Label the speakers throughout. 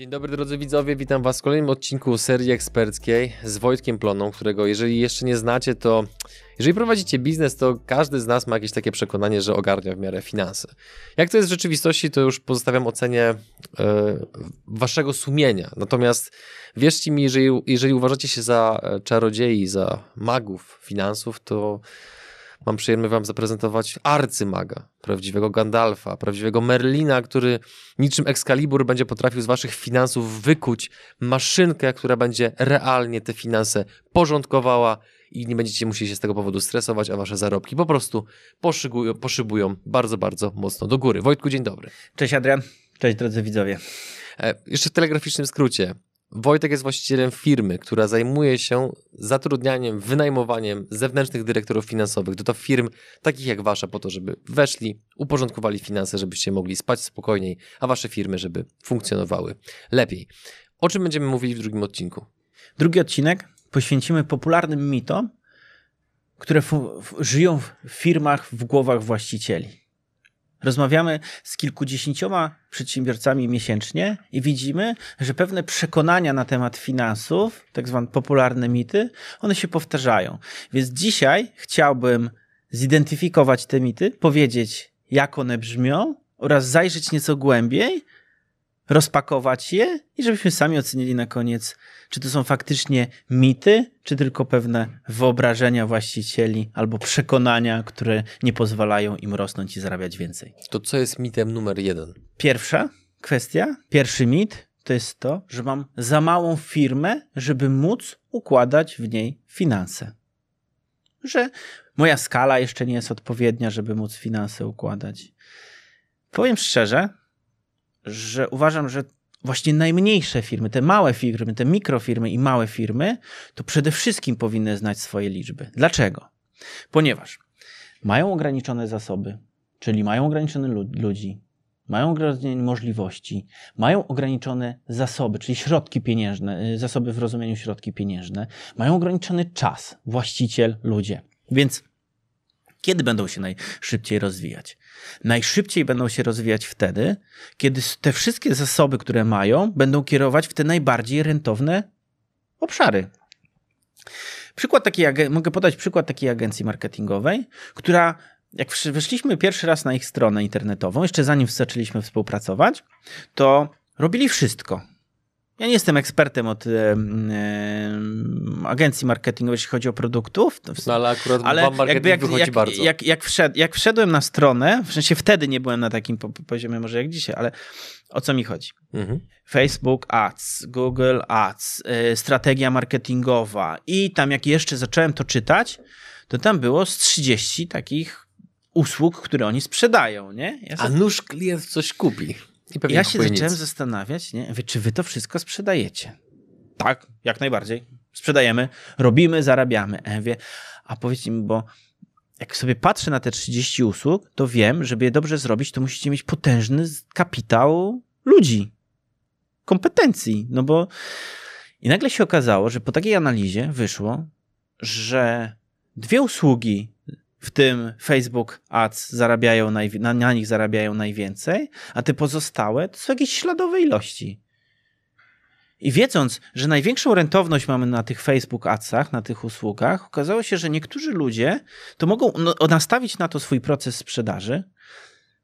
Speaker 1: Dzień dobry drodzy widzowie, witam was w kolejnym odcinku serii eksperckiej z Wojtkiem Ploną, którego jeżeli jeszcze nie znacie, to jeżeli prowadzicie biznes, to każdy z nas ma jakieś takie przekonanie, że ogarnia w miarę finanse. Jak to jest w rzeczywistości, to już pozostawiam ocenie e, waszego sumienia. Natomiast wierzcie mi, jeżeli, jeżeli uważacie się za e, czarodziei, za magów finansów, to mam przyjemność wam zaprezentować arcymaga, prawdziwego Gandalfa, prawdziwego Merlina, który niczym Excalibur będzie potrafił z waszych finansów wykuć maszynkę, która będzie realnie te finanse porządkowała i nie będziecie musieli się z tego powodu stresować, a wasze zarobki po prostu poszybują, poszybują bardzo, bardzo mocno do góry. Wojtku, dzień dobry.
Speaker 2: Cześć Adrian, cześć drodzy widzowie.
Speaker 1: E, jeszcze w telegraficznym skrócie. Wojtek jest właścicielem firmy, która zajmuje się zatrudnianiem, wynajmowaniem zewnętrznych dyrektorów finansowych do firm takich jak wasza, po to, żeby weszli, uporządkowali finanse, żebyście mogli spać spokojniej, a wasze firmy, żeby funkcjonowały lepiej. O czym będziemy mówili w drugim odcinku?
Speaker 2: Drugi odcinek poświęcimy popularnym mitom, które żyją w firmach, w głowach właścicieli. Rozmawiamy z kilkudziesięcioma przedsiębiorcami miesięcznie i widzimy, że pewne przekonania na temat finansów, tak zwane popularne mity, one się powtarzają. Więc dzisiaj chciałbym zidentyfikować te mity, powiedzieć, jak one brzmią oraz zajrzeć nieco głębiej, rozpakować je i żebyśmy sami ocenili na koniec, czy to są faktycznie mity, czy tylko pewne wyobrażenia właścicieli albo przekonania, które nie pozwalają im rosnąć i zarabiać więcej.
Speaker 1: To co jest mitem numer jeden?
Speaker 2: Pierwsza kwestia, pierwszy mit to jest to, że mam za małą firmę, żeby móc układać w niej finanse. Że moja skala jeszcze nie jest odpowiednia, żeby móc finanse układać. Powiem szczerze, że uważam, że właśnie najmniejsze firmy, te małe firmy, te mikrofirmy i małe firmy, to przede wszystkim powinny znać swoje liczby. Dlaczego? Ponieważ mają ograniczone zasoby, czyli mają ograniczone ludzi, mają ograniczone możliwości, mają ograniczone zasoby, czyli środki pieniężne, y, zasoby w rozumieniu środki pieniężne, mają ograniczony czas, właściciel, ludzie. Więc kiedy będą się najszybciej rozwijać? Najszybciej będą się rozwijać wtedy, kiedy te wszystkie zasoby, które mają, będą kierować w te najbardziej rentowne obszary. Przykład takiej, mogę podać przykład takiej agencji marketingowej, która jak weszliśmy pierwszy raz na ich stronę internetową, jeszcze zanim zaczęliśmy współpracować, to robili wszystko. Ja nie jestem ekspertem od e, e, agencji marketingowej, jeśli chodzi o produktów.
Speaker 1: No, ale akurat ale marketing jak, wychodzi
Speaker 2: jak,
Speaker 1: bardzo.
Speaker 2: Jak, jak, jak wszedłem na stronę, w sensie wtedy nie byłem na takim poziomie może jak dzisiaj, ale o co mi chodzi? Mhm. Facebook Ads, Google Ads, y, strategia marketingowa i tam jak jeszcze zacząłem to czytać, to tam było z 30 takich usług, które oni sprzedają, nie?
Speaker 1: Ja sobie... A nuż klient coś kupi
Speaker 2: ja się zacząłem nic. zastanawiać, nie? czy wy to wszystko sprzedajecie? Tak, jak najbardziej. Sprzedajemy, robimy, zarabiamy. Ja mówię, a powiedzcie mi, bo jak sobie patrzę na te 30 usług, to wiem, żeby je dobrze zrobić, to musicie mieć potężny kapitał ludzi, kompetencji. No bo i nagle się okazało, że po takiej analizie wyszło, że dwie usługi w tym Facebook Ads zarabiają na, na nich zarabiają najwięcej, a te pozostałe to są jakieś śladowe ilości. I wiedząc, że największą rentowność mamy na tych Facebook Adsach, na tych usługach, okazało się, że niektórzy ludzie to mogą no, nastawić na to swój proces sprzedaży,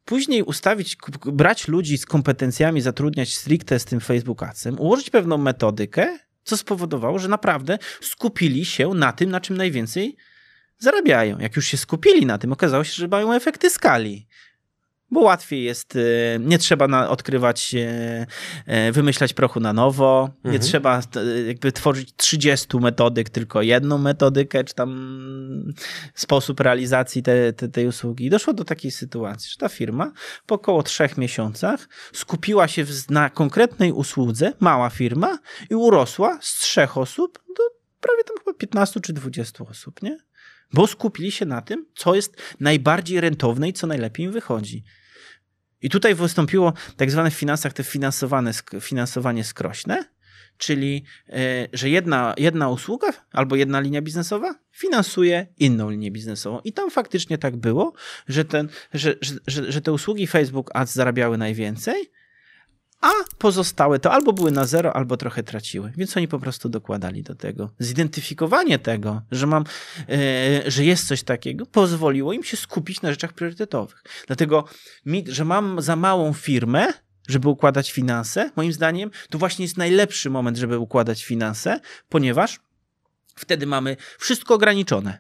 Speaker 2: później ustawić, brać ludzi z kompetencjami, zatrudniać stricte z tym Facebook Adsem, ułożyć pewną metodykę, co spowodowało, że naprawdę skupili się na tym, na czym najwięcej zarabiają. Jak już się skupili na tym, okazało się, że mają efekty skali. Bo łatwiej jest, y, nie trzeba odkrywać, y, y, wymyślać prochu na nowo, mhm. nie trzeba jakby tworzyć 30 metodyk, tylko jedną metodykę, czy tam sposób realizacji te, te, tej usługi. I doszło do takiej sytuacji, że ta firma po około trzech miesiącach skupiła się na konkretnej usłudze, mała firma, i urosła z trzech osób do prawie tam chyba 15 czy 20 osób, nie? Bo skupili się na tym, co jest najbardziej rentowne i co najlepiej im wychodzi. I tutaj wystąpiło tak zwane w finansach te finansowane, finansowanie skrośne, czyli e, że jedna, jedna usługa albo jedna linia biznesowa finansuje inną linię biznesową. I tam faktycznie tak było, że, ten, że, że, że te usługi Facebook Ads zarabiały najwięcej, a pozostałe to albo były na zero, albo trochę traciły. Więc oni po prostu dokładali do tego. Zidentyfikowanie tego, że mam, e, że jest coś takiego, pozwoliło im się skupić na rzeczach priorytetowych. Dlatego, że mam za małą firmę, żeby układać finanse, moim zdaniem, to właśnie jest najlepszy moment, żeby układać finanse, ponieważ wtedy mamy wszystko ograniczone.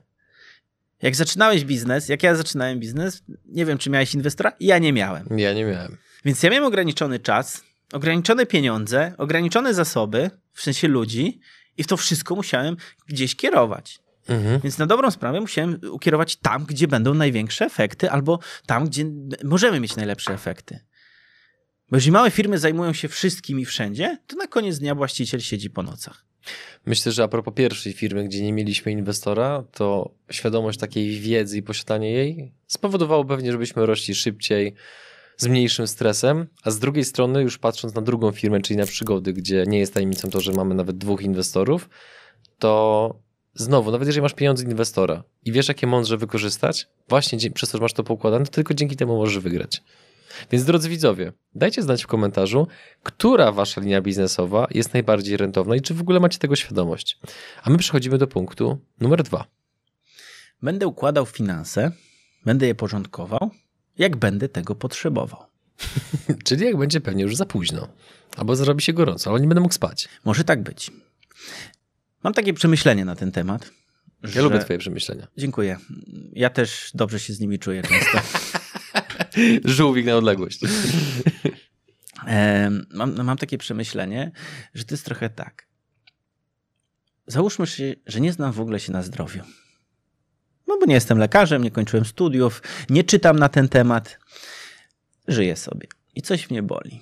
Speaker 2: Jak zaczynałeś biznes, jak ja zaczynałem biznes, nie wiem, czy miałeś inwestora, ja nie miałem.
Speaker 1: Ja nie miałem.
Speaker 2: Więc ja miałem ograniczony czas, ograniczone pieniądze, ograniczone zasoby, w sensie ludzi, i w to wszystko musiałem gdzieś kierować. Mhm. Więc na dobrą sprawę musiałem ukierować tam, gdzie będą największe efekty, albo tam, gdzie możemy mieć najlepsze efekty. Bo jeżeli małe firmy zajmują się wszystkim i wszędzie, to na koniec dnia właściciel siedzi po nocach.
Speaker 1: Myślę, że a propos pierwszej firmy, gdzie nie mieliśmy inwestora, to świadomość takiej wiedzy i posiadanie jej spowodowało pewnie, żebyśmy rośli szybciej, z mniejszym stresem, a z drugiej strony, już patrząc na drugą firmę, czyli na przygody, gdzie nie jest tajemnicą to, że mamy nawet dwóch inwestorów, to znowu, nawet jeżeli masz pieniądze inwestora i wiesz, jakie mądrze wykorzystać, właśnie przez to, że masz to poukładane, to tylko dzięki temu możesz wygrać. Więc drodzy widzowie, dajcie znać w komentarzu, która wasza linia biznesowa jest najbardziej rentowna i czy w ogóle macie tego świadomość. A my przechodzimy do punktu numer dwa.
Speaker 2: Będę układał finanse, będę je porządkował, jak będę tego potrzebował.
Speaker 1: Czyli jak będzie pewnie już za późno. Albo zrobi się gorąco, ale nie będę mógł spać.
Speaker 2: Może tak być. Mam takie przemyślenie na ten temat.
Speaker 1: Ja że... lubię twoje przemyślenia.
Speaker 2: Dziękuję. Ja też dobrze się z nimi czuję często.
Speaker 1: Żółwik na odległość.
Speaker 2: Mam, mam takie przemyślenie, że to jest trochę tak. Załóżmy, że nie znam w ogóle się na zdrowiu. Nie jestem lekarzem, nie kończyłem studiów, nie czytam na ten temat. Żyję sobie i coś mnie boli.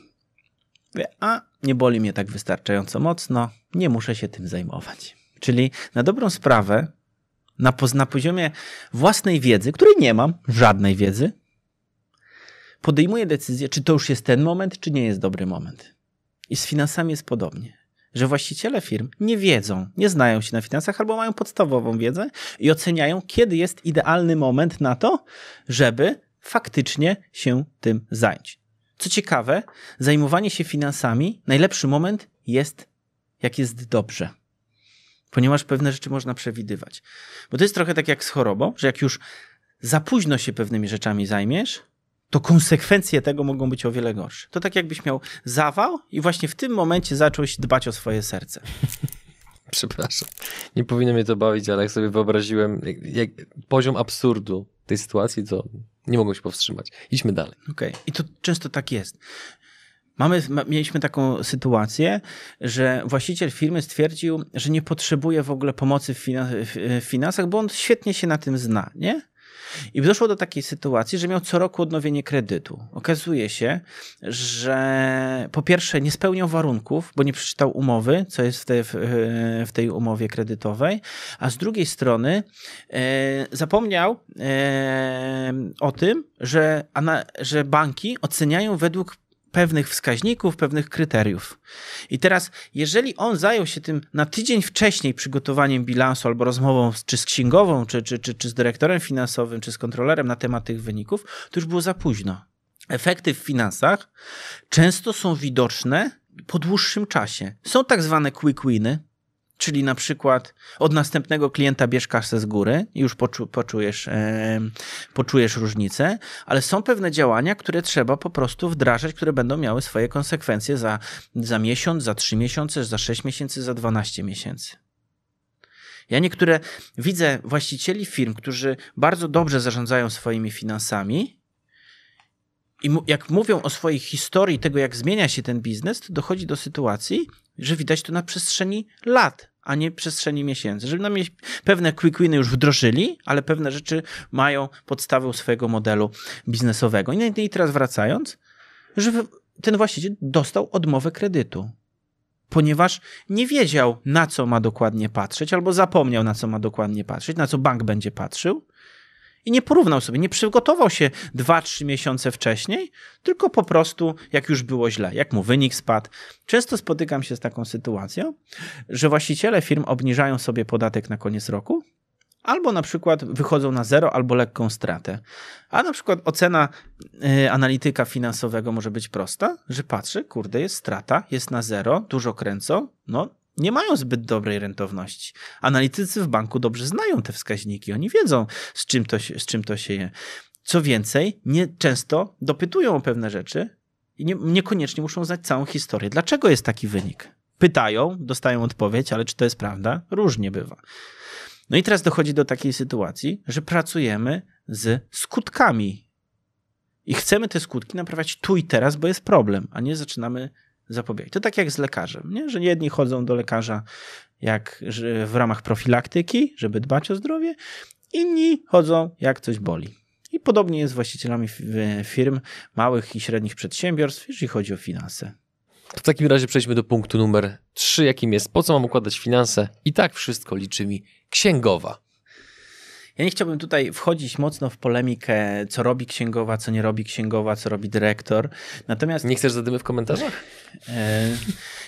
Speaker 2: A nie boli mnie tak wystarczająco mocno, nie muszę się tym zajmować. Czyli na dobrą sprawę, na, na poziomie własnej wiedzy, której nie mam, żadnej wiedzy, podejmuję decyzję, czy to już jest ten moment, czy nie jest dobry moment. I z finansami jest podobnie. Że właściciele firm nie wiedzą, nie znają się na finansach albo mają podstawową wiedzę i oceniają, kiedy jest idealny moment na to, żeby faktycznie się tym zająć. Co ciekawe, zajmowanie się finansami, najlepszy moment jest, jak jest dobrze. Ponieważ pewne rzeczy można przewidywać. Bo to jest trochę tak jak z chorobą, że jak już za późno się pewnymi rzeczami zajmiesz, to konsekwencje tego mogą być o wiele gorsze. To tak jakbyś miał zawał i właśnie w tym momencie zacząłeś dbać o swoje serce.
Speaker 1: Przepraszam. Nie powinno mnie to bawić, ale jak sobie wyobraziłem jak, jak poziom absurdu tej sytuacji, to nie mogą się powstrzymać. Idźmy dalej.
Speaker 2: Okej. Okay. I to często tak jest. Mamy, mieliśmy taką sytuację, że właściciel firmy stwierdził, że nie potrzebuje w ogóle pomocy w, w finansach, bo on świetnie się na tym zna, nie? I doszło do takiej sytuacji, że miał co roku odnowienie kredytu. Okazuje się, że po pierwsze nie spełniał warunków, bo nie przeczytał umowy, co jest w, te, w tej umowie kredytowej, a z drugiej strony e, zapomniał e, o tym, że, że banki oceniają według pewnych wskaźników, pewnych kryteriów. I teraz, jeżeli on zajął się tym na tydzień wcześniej przygotowaniem bilansu albo rozmową czy z księgową, czy, czy, czy, czy z dyrektorem finansowym, czy z kontrolerem na temat tych wyników, to już było za późno. Efekty w finansach często są widoczne po dłuższym czasie. Są tak zwane quick winy, Czyli na przykład od następnego klienta bierz kasę z góry i już poczu, poczujesz, e, poczujesz różnicę, ale są pewne działania, które trzeba po prostu wdrażać, które będą miały swoje konsekwencje za, za miesiąc, za trzy miesiące, za sześć miesięcy, za dwanaście miesięcy. Ja niektóre widzę właścicieli firm, którzy bardzo dobrze zarządzają swoimi finansami, i jak mówią o swojej historii, tego jak zmienia się ten biznes, to dochodzi do sytuacji, że widać to na przestrzeni lat, a nie przestrzeni miesięcy. Żeby nam pewne quick winy już wdrożyli, ale pewne rzeczy mają podstawę swojego modelu biznesowego. I teraz wracając, że ten właściciel dostał odmowę kredytu, ponieważ nie wiedział, na co ma dokładnie patrzeć, albo zapomniał, na co ma dokładnie patrzeć, na co bank będzie patrzył i nie porównał sobie, nie przygotował się 2-3 miesiące wcześniej, tylko po prostu jak już było źle, jak mu wynik spadł. Często spotykam się z taką sytuacją, że właściciele firm obniżają sobie podatek na koniec roku, albo na przykład wychodzą na zero, albo lekką stratę. A na przykład ocena y, analityka finansowego może być prosta, że patrzy, kurde, jest strata, jest na zero, dużo kręcą, no nie mają zbyt dobrej rentowności. Analitycy w banku dobrze znają te wskaźniki, oni wiedzą, z czym to się, z czym to się je. Co więcej, nie często dopytują o pewne rzeczy i nie, niekoniecznie muszą znać całą historię. Dlaczego jest taki wynik? Pytają, dostają odpowiedź, ale czy to jest prawda? Różnie bywa. No i teraz dochodzi do takiej sytuacji, że pracujemy z skutkami. I chcemy te skutki naprawiać tu i teraz, bo jest problem, a nie zaczynamy zapobiegać. To tak jak z lekarzem, nie? że jedni chodzą do lekarza jak w ramach profilaktyki, żeby dbać o zdrowie, inni chodzą jak coś boli. I podobnie jest z właścicielami firm, małych i średnich przedsiębiorstw, jeżeli chodzi o finanse.
Speaker 1: To w takim razie przejdźmy do punktu numer 3, jakim jest po co mam układać finanse? I tak wszystko liczy mi księgowa.
Speaker 2: Ja nie chciałbym tutaj wchodzić mocno w polemikę, co robi księgowa, co nie robi księgowa, co robi dyrektor. Natomiast.
Speaker 1: Nie chcesz zadymy w komentarzach? E,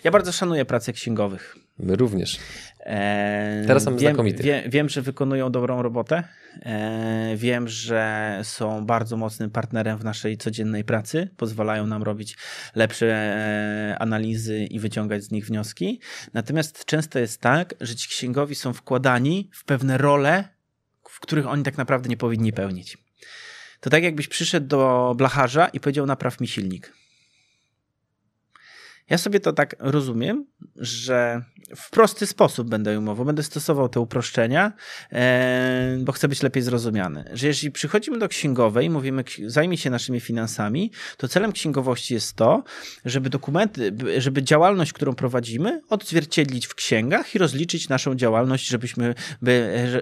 Speaker 2: ja bardzo szanuję pracę księgowych.
Speaker 1: My również. E, Teraz mamy wiem, znakomity.
Speaker 2: Wie, wiem, że wykonują dobrą robotę. E, wiem, że są bardzo mocnym partnerem w naszej codziennej pracy. Pozwalają nam robić lepsze analizy i wyciągać z nich wnioski. Natomiast często jest tak, że ci księgowi są wkładani w pewne role w których oni tak naprawdę nie powinni pełnić. To tak jakbyś przyszedł do blacharza i powiedział napraw mi silnik. Ja sobie to tak rozumiem, że w prosty sposób będę umował, będę stosował te uproszczenia, e, bo chcę być lepiej zrozumiany. Że jeżeli przychodzimy do księgowej i mówimy, zajmij się naszymi finansami, to celem księgowości jest to, żeby dokumenty, żeby działalność, którą prowadzimy, odzwierciedlić w księgach i rozliczyć naszą działalność, żebyśmy,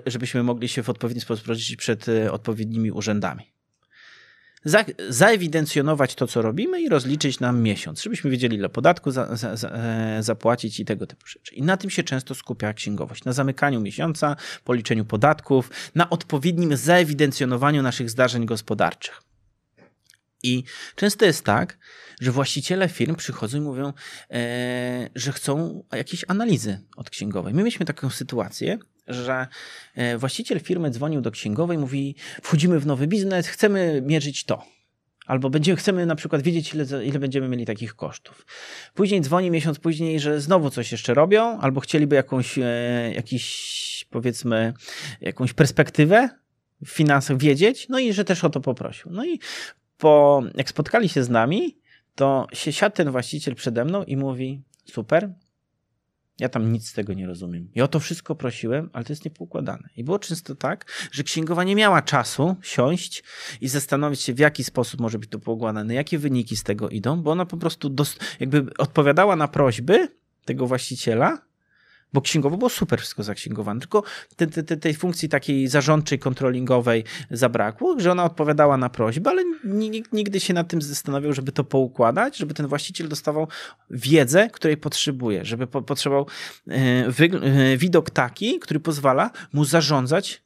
Speaker 2: żebyśmy mogli się w odpowiedni sposób rozliczyć przed e, odpowiednimi urzędami za, zaewidencjonować to, co robimy i rozliczyć nam miesiąc, żebyśmy wiedzieli, ile podatku za, za, e, zapłacić i tego typu rzeczy. I na tym się często skupia księgowość. Na zamykaniu miesiąca, policzeniu podatków, na odpowiednim zaewidencjonowaniu naszych zdarzeń gospodarczych. I często jest tak, że właściciele firm przychodzą i mówią, e, że chcą jakieś analizy od księgowej. My mieliśmy taką sytuację, że e, właściciel firmy dzwonił do księgowej mówi: Wchodzimy w nowy biznes, chcemy mierzyć to. Albo będziemy, chcemy na przykład wiedzieć, ile, ile będziemy mieli takich kosztów. Później dzwoni miesiąc później, że znowu coś jeszcze robią, albo chcieliby jakąś, e, jakiś, powiedzmy, jakąś perspektywę w finansach wiedzieć, no i że też o to poprosił. No i po, jak spotkali się z nami, to się siadł ten właściciel przede mną i mówi: Super, ja tam nic z tego nie rozumiem. I o to wszystko prosiłem, ale to jest niepoukładane. I było często tak, że księgowa nie miała czasu siąść i zastanowić się, w jaki sposób może być to poukładane, jakie wyniki z tego idą, bo ona po prostu jakby odpowiadała na prośby tego właściciela, bo księgowo było super wszystko zaksięgowane, tylko te, te, tej funkcji takiej zarządczej, kontrolingowej zabrakło, że ona odpowiadała na prośby, ale nikt nigdy się nad tym zastanawiał, żeby to poukładać, żeby ten właściciel dostawał wiedzę, której potrzebuje, żeby po, potrzebował e, e, widok taki, który pozwala mu zarządzać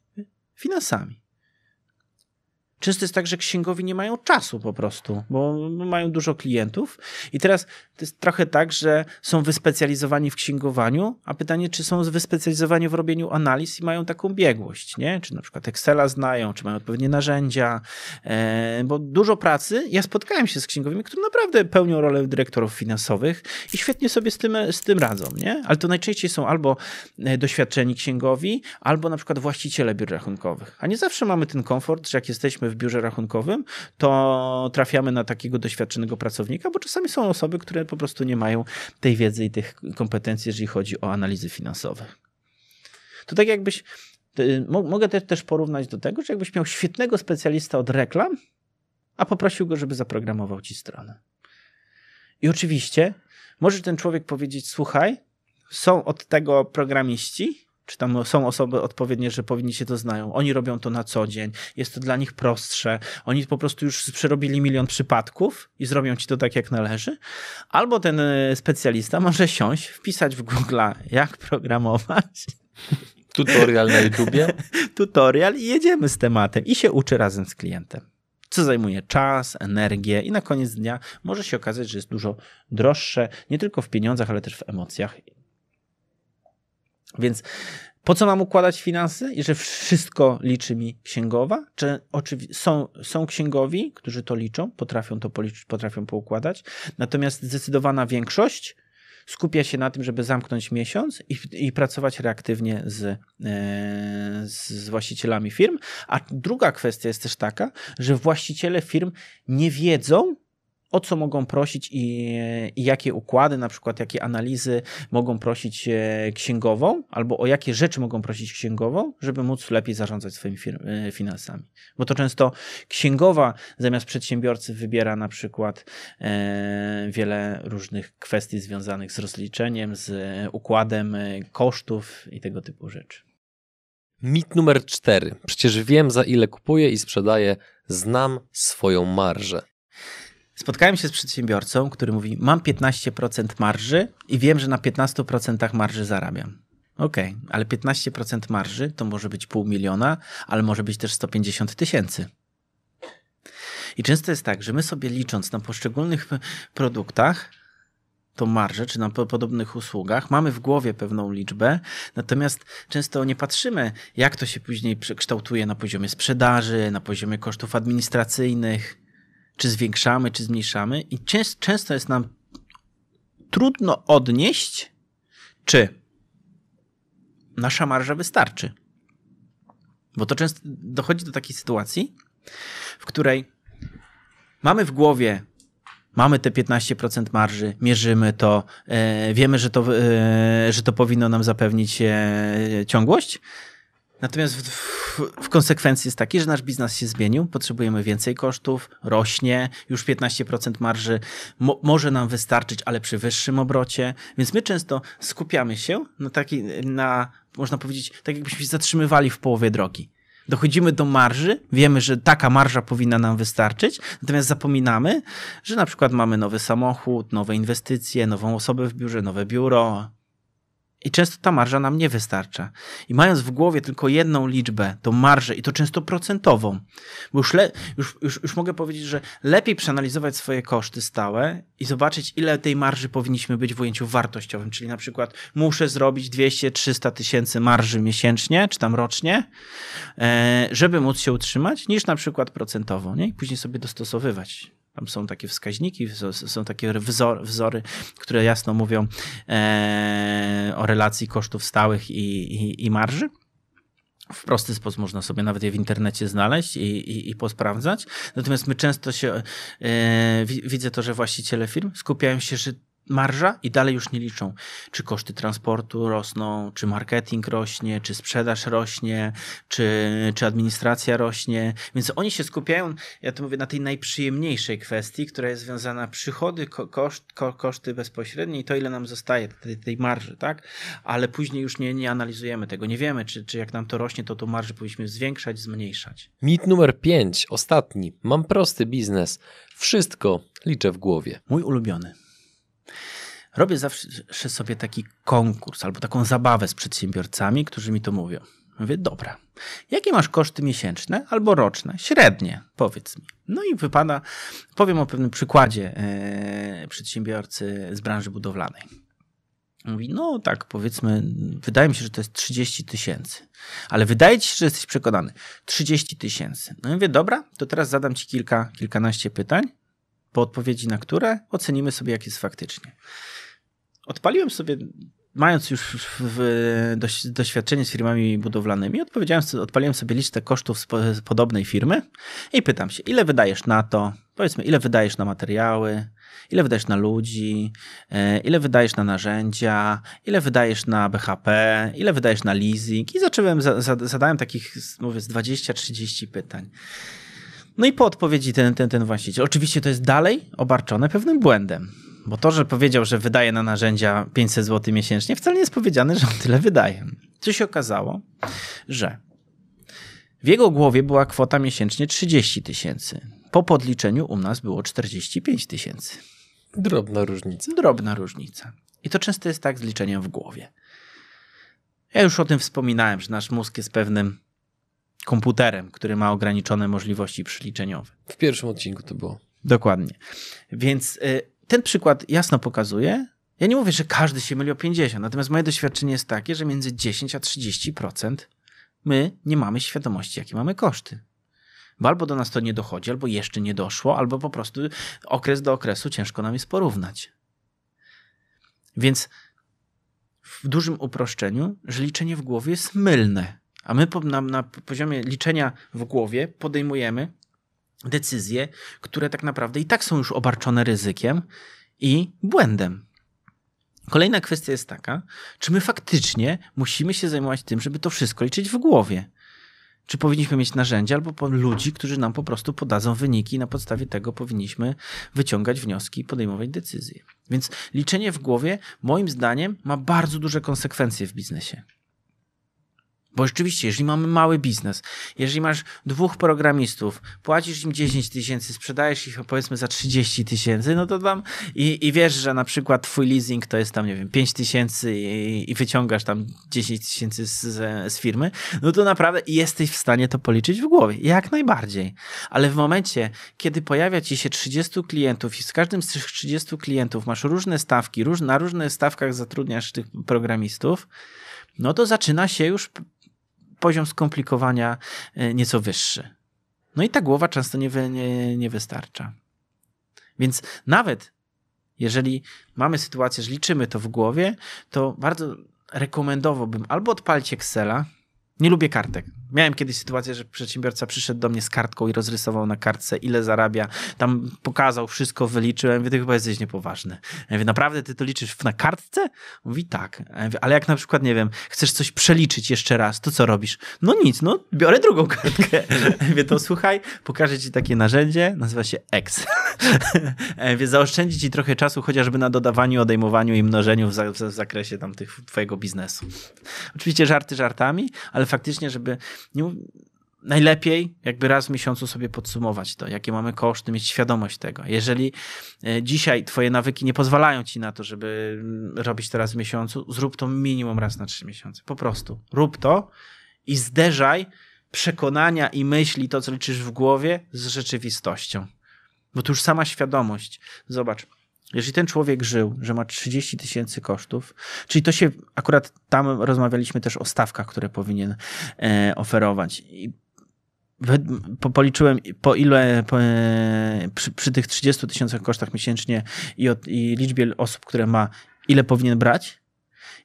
Speaker 2: finansami. Często jest tak, że księgowi nie mają czasu po prostu, bo mają dużo klientów. I teraz to jest trochę tak, że są wyspecjalizowani w księgowaniu, a pytanie, czy są wyspecjalizowani w robieniu analiz i mają taką biegłość, nie? Czy na przykład Excela znają, czy mają odpowiednie narzędzia, e, bo dużo pracy. Ja spotkałem się z księgowymi, którzy naprawdę pełnią rolę dyrektorów finansowych i świetnie sobie z tym, z tym radzą, nie? Ale to najczęściej są albo e, doświadczeni księgowi, albo na przykład właściciele biur rachunkowych. A nie zawsze mamy ten komfort, że jak jesteśmy w biurze rachunkowym, to trafiamy na takiego doświadczonego pracownika, bo czasami są osoby, które po prostu nie mają tej wiedzy i tych kompetencji, jeżeli chodzi o analizy finansowe. To tak jakbyś, mogę też porównać do tego, że jakbyś miał świetnego specjalista od reklam, a poprosił go, żeby zaprogramował ci stronę. I oczywiście może ten człowiek powiedzieć: Słuchaj, są od tego programiści, czy tam są osoby odpowiednie, że powinni się to znają. Oni robią to na co dzień, jest to dla nich prostsze. Oni po prostu już przerobili milion przypadków i zrobią ci to tak, jak należy. Albo ten e, specjalista może siąść, wpisać w Google, jak programować.
Speaker 1: Tutorial na YouTubie.
Speaker 2: Tutorial i jedziemy z tematem i się uczy razem z klientem. Co zajmuje czas, energię i na koniec dnia może się okazać, że jest dużo droższe, nie tylko w pieniądzach, ale też w emocjach więc Po co mam układać finanse i że wszystko liczy mi księgowa? Czy są, są księgowi, którzy to liczą, potrafią to policzyć, potrafią poukładać, natomiast zdecydowana większość skupia się na tym, żeby zamknąć miesiąc i, i pracować reaktywnie z, e, z właścicielami firm. A druga kwestia jest też taka, że właściciele firm nie wiedzą, o co mogą prosić i, i, jakie układy, na przykład jakie analizy mogą prosić e, księgową, albo o jakie rzeczy mogą prosić księgową, żeby móc lepiej zarządzać swoimi e, finansami. Bo to często księgowa zamiast przedsiębiorcy wybiera na przykład e, wiele różnych kwestii związanych z rozliczeniem, z układem kosztów i tego typu rzeczy.
Speaker 1: Mit numer cztery. Przecież wiem, za ile kupuję i sprzedaję, znam swoją marżę.
Speaker 2: Spotkałem się z przedsiębiorcą, który mówi: Mam 15% marży i wiem, że na 15% marży zarabiam. Okej, okay, ale 15% marży to może być pół miliona, ale może być też 150 tysięcy. I często jest tak, że my sobie licząc na poszczególnych produktach, tą marżę, czy na podobnych usługach, mamy w głowie pewną liczbę, natomiast często nie patrzymy, jak to się później przekształtuje na poziomie sprzedaży, na poziomie kosztów administracyjnych czy zwiększamy, czy zmniejszamy, i często jest nam trudno odnieść, czy nasza marża wystarczy. Bo to często dochodzi do takiej sytuacji, w której mamy w głowie, mamy te 15% marży, mierzymy to, e, wiemy, że to, e, że to powinno nam zapewnić e, ciągłość, Natomiast w, w, w, konsekwencji jest taki, że nasz biznes się zmienił, potrzebujemy więcej kosztów, rośnie, już 15% marży mo, może nam wystarczyć, ale przy wyższym obrocie, więc my często skupiamy się na taki, na, można powiedzieć, tak jakbyśmy się zatrzymywali w połowie drogi. Dochodzimy do marży, wiemy, że taka marża powinna nam wystarczyć, natomiast zapominamy, że na przykład mamy nowy samochód, nowe inwestycje, nową osobę w biurze, nowe biuro, i często ta marża nam nie wystarcza. I mając w głowie tylko jedną liczbę, tą marżę, i to często procentową, bo już, le, już, już, już mogę powiedzieć, że lepiej przeanalizować swoje koszty stałe i zobaczyć, ile tej marży powinniśmy być w ujęciu wartościowym. Czyli na przykład muszę zrobić 200-300 tysięcy marży miesięcznie, czy tam rocznie, e, żeby móc się utrzymać, niż na przykład procentowo, nie? I później sobie dostosowywać tam są takie wskaźniki, są takie wzor, wzory, które jasno mówią e, o relacji kosztów stałych i, i, i marży w prosty sposób można sobie nawet je w internecie znaleźć i, i, i posprawdzać. Natomiast my często się, e, widzę to, że właściciele firm skupiają się, że marża i dalej już nie liczą, czy koszty transportu rosną, czy marketing rośnie, czy sprzedaż rośnie, czy, czy administracja rośnie. Więc oni się skupiają, ja to mówię, na tej najprzyjemniejszej kwestii, która jest związana przychody, koszt, koszty bezpośrednie i to, ile nam zostaje tej, tej marży, tak? Ale później już nie, nie analizujemy tego. Nie wiemy, czy, czy jak nam to rośnie, to tą marżę powinniśmy zwiększać, zmniejszać.
Speaker 1: Mit numer 5, ostatni. Mam prosty biznes. Wszystko liczę w głowie.
Speaker 2: Mój ulubiony robię zawsze sobie taki konkurs albo taką zabawę z przedsiębiorcami, którzy mi to mówią. Mówię, dobra, jakie masz koszty miesięczne albo roczne? Średnie, powiedz mi. No i wypada, powiem o pewnym przykładzie e, przedsiębiorcy z branży budowlanej. Mówi, no tak, powiedzmy, wydaje mi się, że to jest 30 tysięcy. Ale wydaje ci się, że jesteś przekonany. 30 tysięcy. No i mówię, dobra, to teraz zadam ci kilka, kilkanaście pytań, po odpowiedzi na które ocenimy sobie, jak jest faktycznie. Odpaliłem sobie, mając już w, doświadczenie z firmami budowlanymi, odpowiedziałem, odpaliłem sobie listę kosztów z podobnej firmy i pytam się, ile wydajesz na to, powiedzmy, ile wydajesz na materiały, ile wydajesz na ludzi, e, ile wydajesz na narzędzia, ile wydajesz na BHP, ile wydajesz na leasing? I zacząłem, zadałem takich, mówię, z 20-30 pytań. No i po odpowiedzi ten, ten, ten właściciel. Oczywiście to jest dalej obarczone pewnym błędem bo to, że powiedział, że wydaje na narzędzia 500 zł miesięcznie, wcale nie jest powiedziane, że on tyle wydaje. Co się okazało, że w jego głowie była kwota miesięcznie 30 tysięcy. Po podliczeniu u nas było 45 tysięcy.
Speaker 1: Drobna różnica.
Speaker 2: Drobna różnica. I to często jest tak z liczeniem w głowie. Ja już o tym wspominałem, że nasz mózg jest pewnym komputerem, który ma ograniczone możliwości przyliczeniowe.
Speaker 1: W pierwszym odcinku to było.
Speaker 2: Dokładnie. Więc y, ten przykład jasno pokazuje, Ja nie mówię, że każdy się myli o 50, natomiast moje doświadczenie jest takie, że między 10 a 30% my nie mamy świadomości, jakie mamy koszty. Bo albo do nas to nie dochodzi, albo jeszcze nie doszło, albo po prostu okres do okresu ciężko nam jest porównać. Więc w dużym uproszczeniu, że liczenie w głowie jest mylne. A my na, na poziomie liczenia w głowie podejmujemy decyzje, które tak naprawdę i tak są już obarczone ryzykiem i błędem. Kolejna kwestia jest taka, czy my faktycznie musimy się zajmować tym, żeby to wszystko liczyć w głowie. Czy powinniśmy mieć narzędzia albo ludzi, którzy nam po prostu podadzą wyniki i na podstawie tego powinniśmy wyciągać wnioski i podejmować decyzje. Więc liczenie w głowie, moim zdaniem, ma bardzo duże konsekwencje w biznesie. Bo rzeczywiście, jeżeli mamy mały biznes, jeżeli masz dwóch programistów, płacisz im 10 tysięcy, sprzedajesz ich powiedzmy za 30 tysięcy, no to tam i, i wiesz, że na przykład twój leasing to jest tam, nie wiem, 5 tysięcy i, i, wyciągasz tam 10 tysięcy z, z, firmy, no to naprawdę jesteś w stanie to policzyć w głowie. Jak najbardziej. Ale w momencie, kiedy pojawia ci się 30 klientów i z każdym z tych 30 klientów masz różne stawki, róż, na różnych stawkach zatrudniasz tych programistów, no to zaczyna się już poziom skomplikowania e, nieco wyższy. No i ta głowa często nie, wy, nie, nie wystarcza. Więc nawet jeżeli mamy sytuację, że liczymy to w głowie, to bardzo rekomendowałbym albo odpalić Excela, nie lubię kartek. Miałem kiedyś sytuację, że przedsiębiorca przyszedł do mnie z kartką i rozrysował na kartce, ile zarabia. Tam pokazał wszystko, wyliczyłem. Ja mówię, ty chyba jesteś niepoważny. Ja mówię, naprawdę ty to liczysz na kartce? Mówi, tak. Ja mówię, ale jak na przykład, nie wiem, chcesz coś przeliczyć jeszcze raz, to co robisz? No nic, no biorę drugą kartkę. Ja mówię, to słuchaj, pokażę ci takie narzędzie, nazywa się Excel. Ja mówię, zaoszczędzi ci trochę czasu chociażby na dodawaniu, odejmowaniu i mnożeniu w zakresie tam tych twojego biznesu. Oczywiście żarty żartami, ale faktycznie, żeby nie, najlepiej jakby raz w miesiącu sobie podsumować to, jakie mamy koszty, mieć świadomość tego. Jeżeli e, dzisiaj twoje nawyki nie pozwalają ci na to, żeby mm, robić to raz w miesiącu, zrób to minimum raz na trzy miesiące. Po prostu. Rób to i zderzaj przekonania i myśli, to co liczysz w głowie, z rzeczywistością. Bo to już sama świadomość. Zobacz, jeżeli ten człowiek żył, że ma 30 tysięcy kosztów, czyli to się akurat tam rozmawialiśmy też o stawkach, które powinien e, oferować. I po, policzyłem, po ile po, e, przy, przy, tych 30 tysiącach kosztach miesięcznie i, od, i liczbie osób, które ma, ile powinien brać.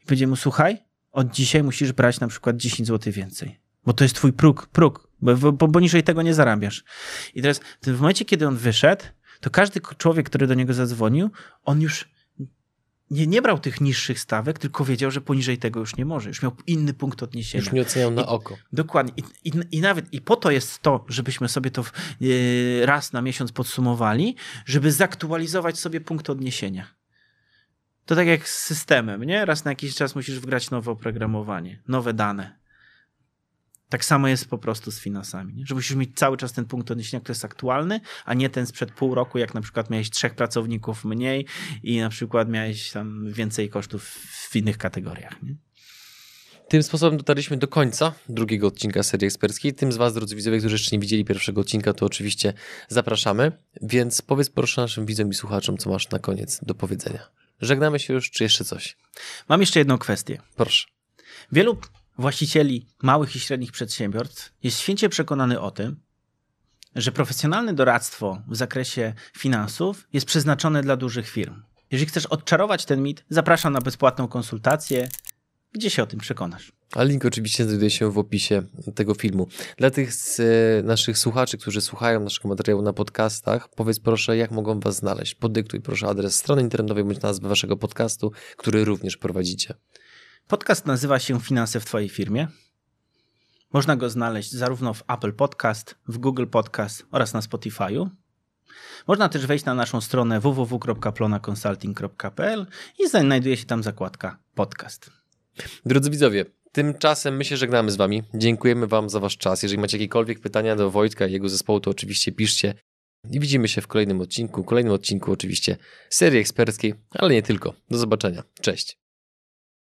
Speaker 2: I powiedziałem mu, słuchaj, od dzisiaj musisz brać na przykład 10 zł więcej. Bo to jest twój próg, próg bo, bo poniżej tego nie zarabiasz. I teraz w momencie, kiedy on wyszedł, to każdy człowiek, który do niego zadzwonił, on już nie, nie brał tych niższych stawek, tylko wiedział, że poniżej tego już nie może. Już miał inny punkt odniesienia.
Speaker 1: Już nie oceniał na oko.
Speaker 2: dokładnie. I, i, I, nawet i po to jest to, żebyśmy sobie to yy, raz na miesiąc podsumowali, żeby zaktualizować sobie punkt odniesienia. To tak jak z systemem, nie? Raz na jakiś czas musisz wgrać nowe oprogramowanie, nowe dane. Tak samo jest po prostu z finansami, nie? że musisz mieć cały czas ten punkt odniesienia, który jest aktualny, a nie ten sprzed pół roku, jak na przykład miałeś trzech pracowników mniej i na przykład miałeś tam więcej kosztów w innych kategoriach. Nie?
Speaker 1: Tym sposobem dotarliśmy do końca drugiego odcinka serii eksperckiej. Tym z Was, drodzy widzowie, którzy jeszcze nie widzieli pierwszego odcinka, to oczywiście zapraszamy. Więc powiedz proszę naszym widzom i słuchaczom, co masz na koniec do powiedzenia. Żegnamy się już, czy jeszcze coś?
Speaker 2: Mam jeszcze jedną kwestię.
Speaker 1: Proszę.
Speaker 2: Wielu właścicieli małych i średnich przedsiębiorstw jest święcie przekonany o tym, że profesjonalne doradztwo w zakresie finansów jest przeznaczone dla dużych firm. Jeżeli chcesz odczarować ten mit, zapraszam na bezpłatną konsultację, gdzie się o tym przekonasz.
Speaker 1: A link oczywiście znajduje się w opisie tego filmu. Dla tych z e, naszych słuchaczy, którzy słuchają naszego materiału na podcastach, powiedz proszę, jak mogą Was znaleźć. Podyktuj proszę adres strony internetowej bądź nazwę Waszego podcastu, który również prowadzicie.
Speaker 2: Podcast nazywa się Finanse w Twojej firmie. Można go znaleźć zarówno w Apple Podcast, w Google Podcast oraz na Spotify'u. Można też wejść na naszą stronę www.plonaconsulting.pl i znajduje się tam zakładka podcast.
Speaker 1: Drodzy widzowie, tymczasem my się żegnamy z Wami. Dziękujemy Wam za Wasz czas. Jeżeli macie jakiekolwiek pytania do Wojtka i jego zespołu, to oczywiście piszcie. I widzimy się w kolejnym odcinku. Kolejnym odcinku oczywiście serii eksperckiej, ale nie tylko. Do zobaczenia. Cześć.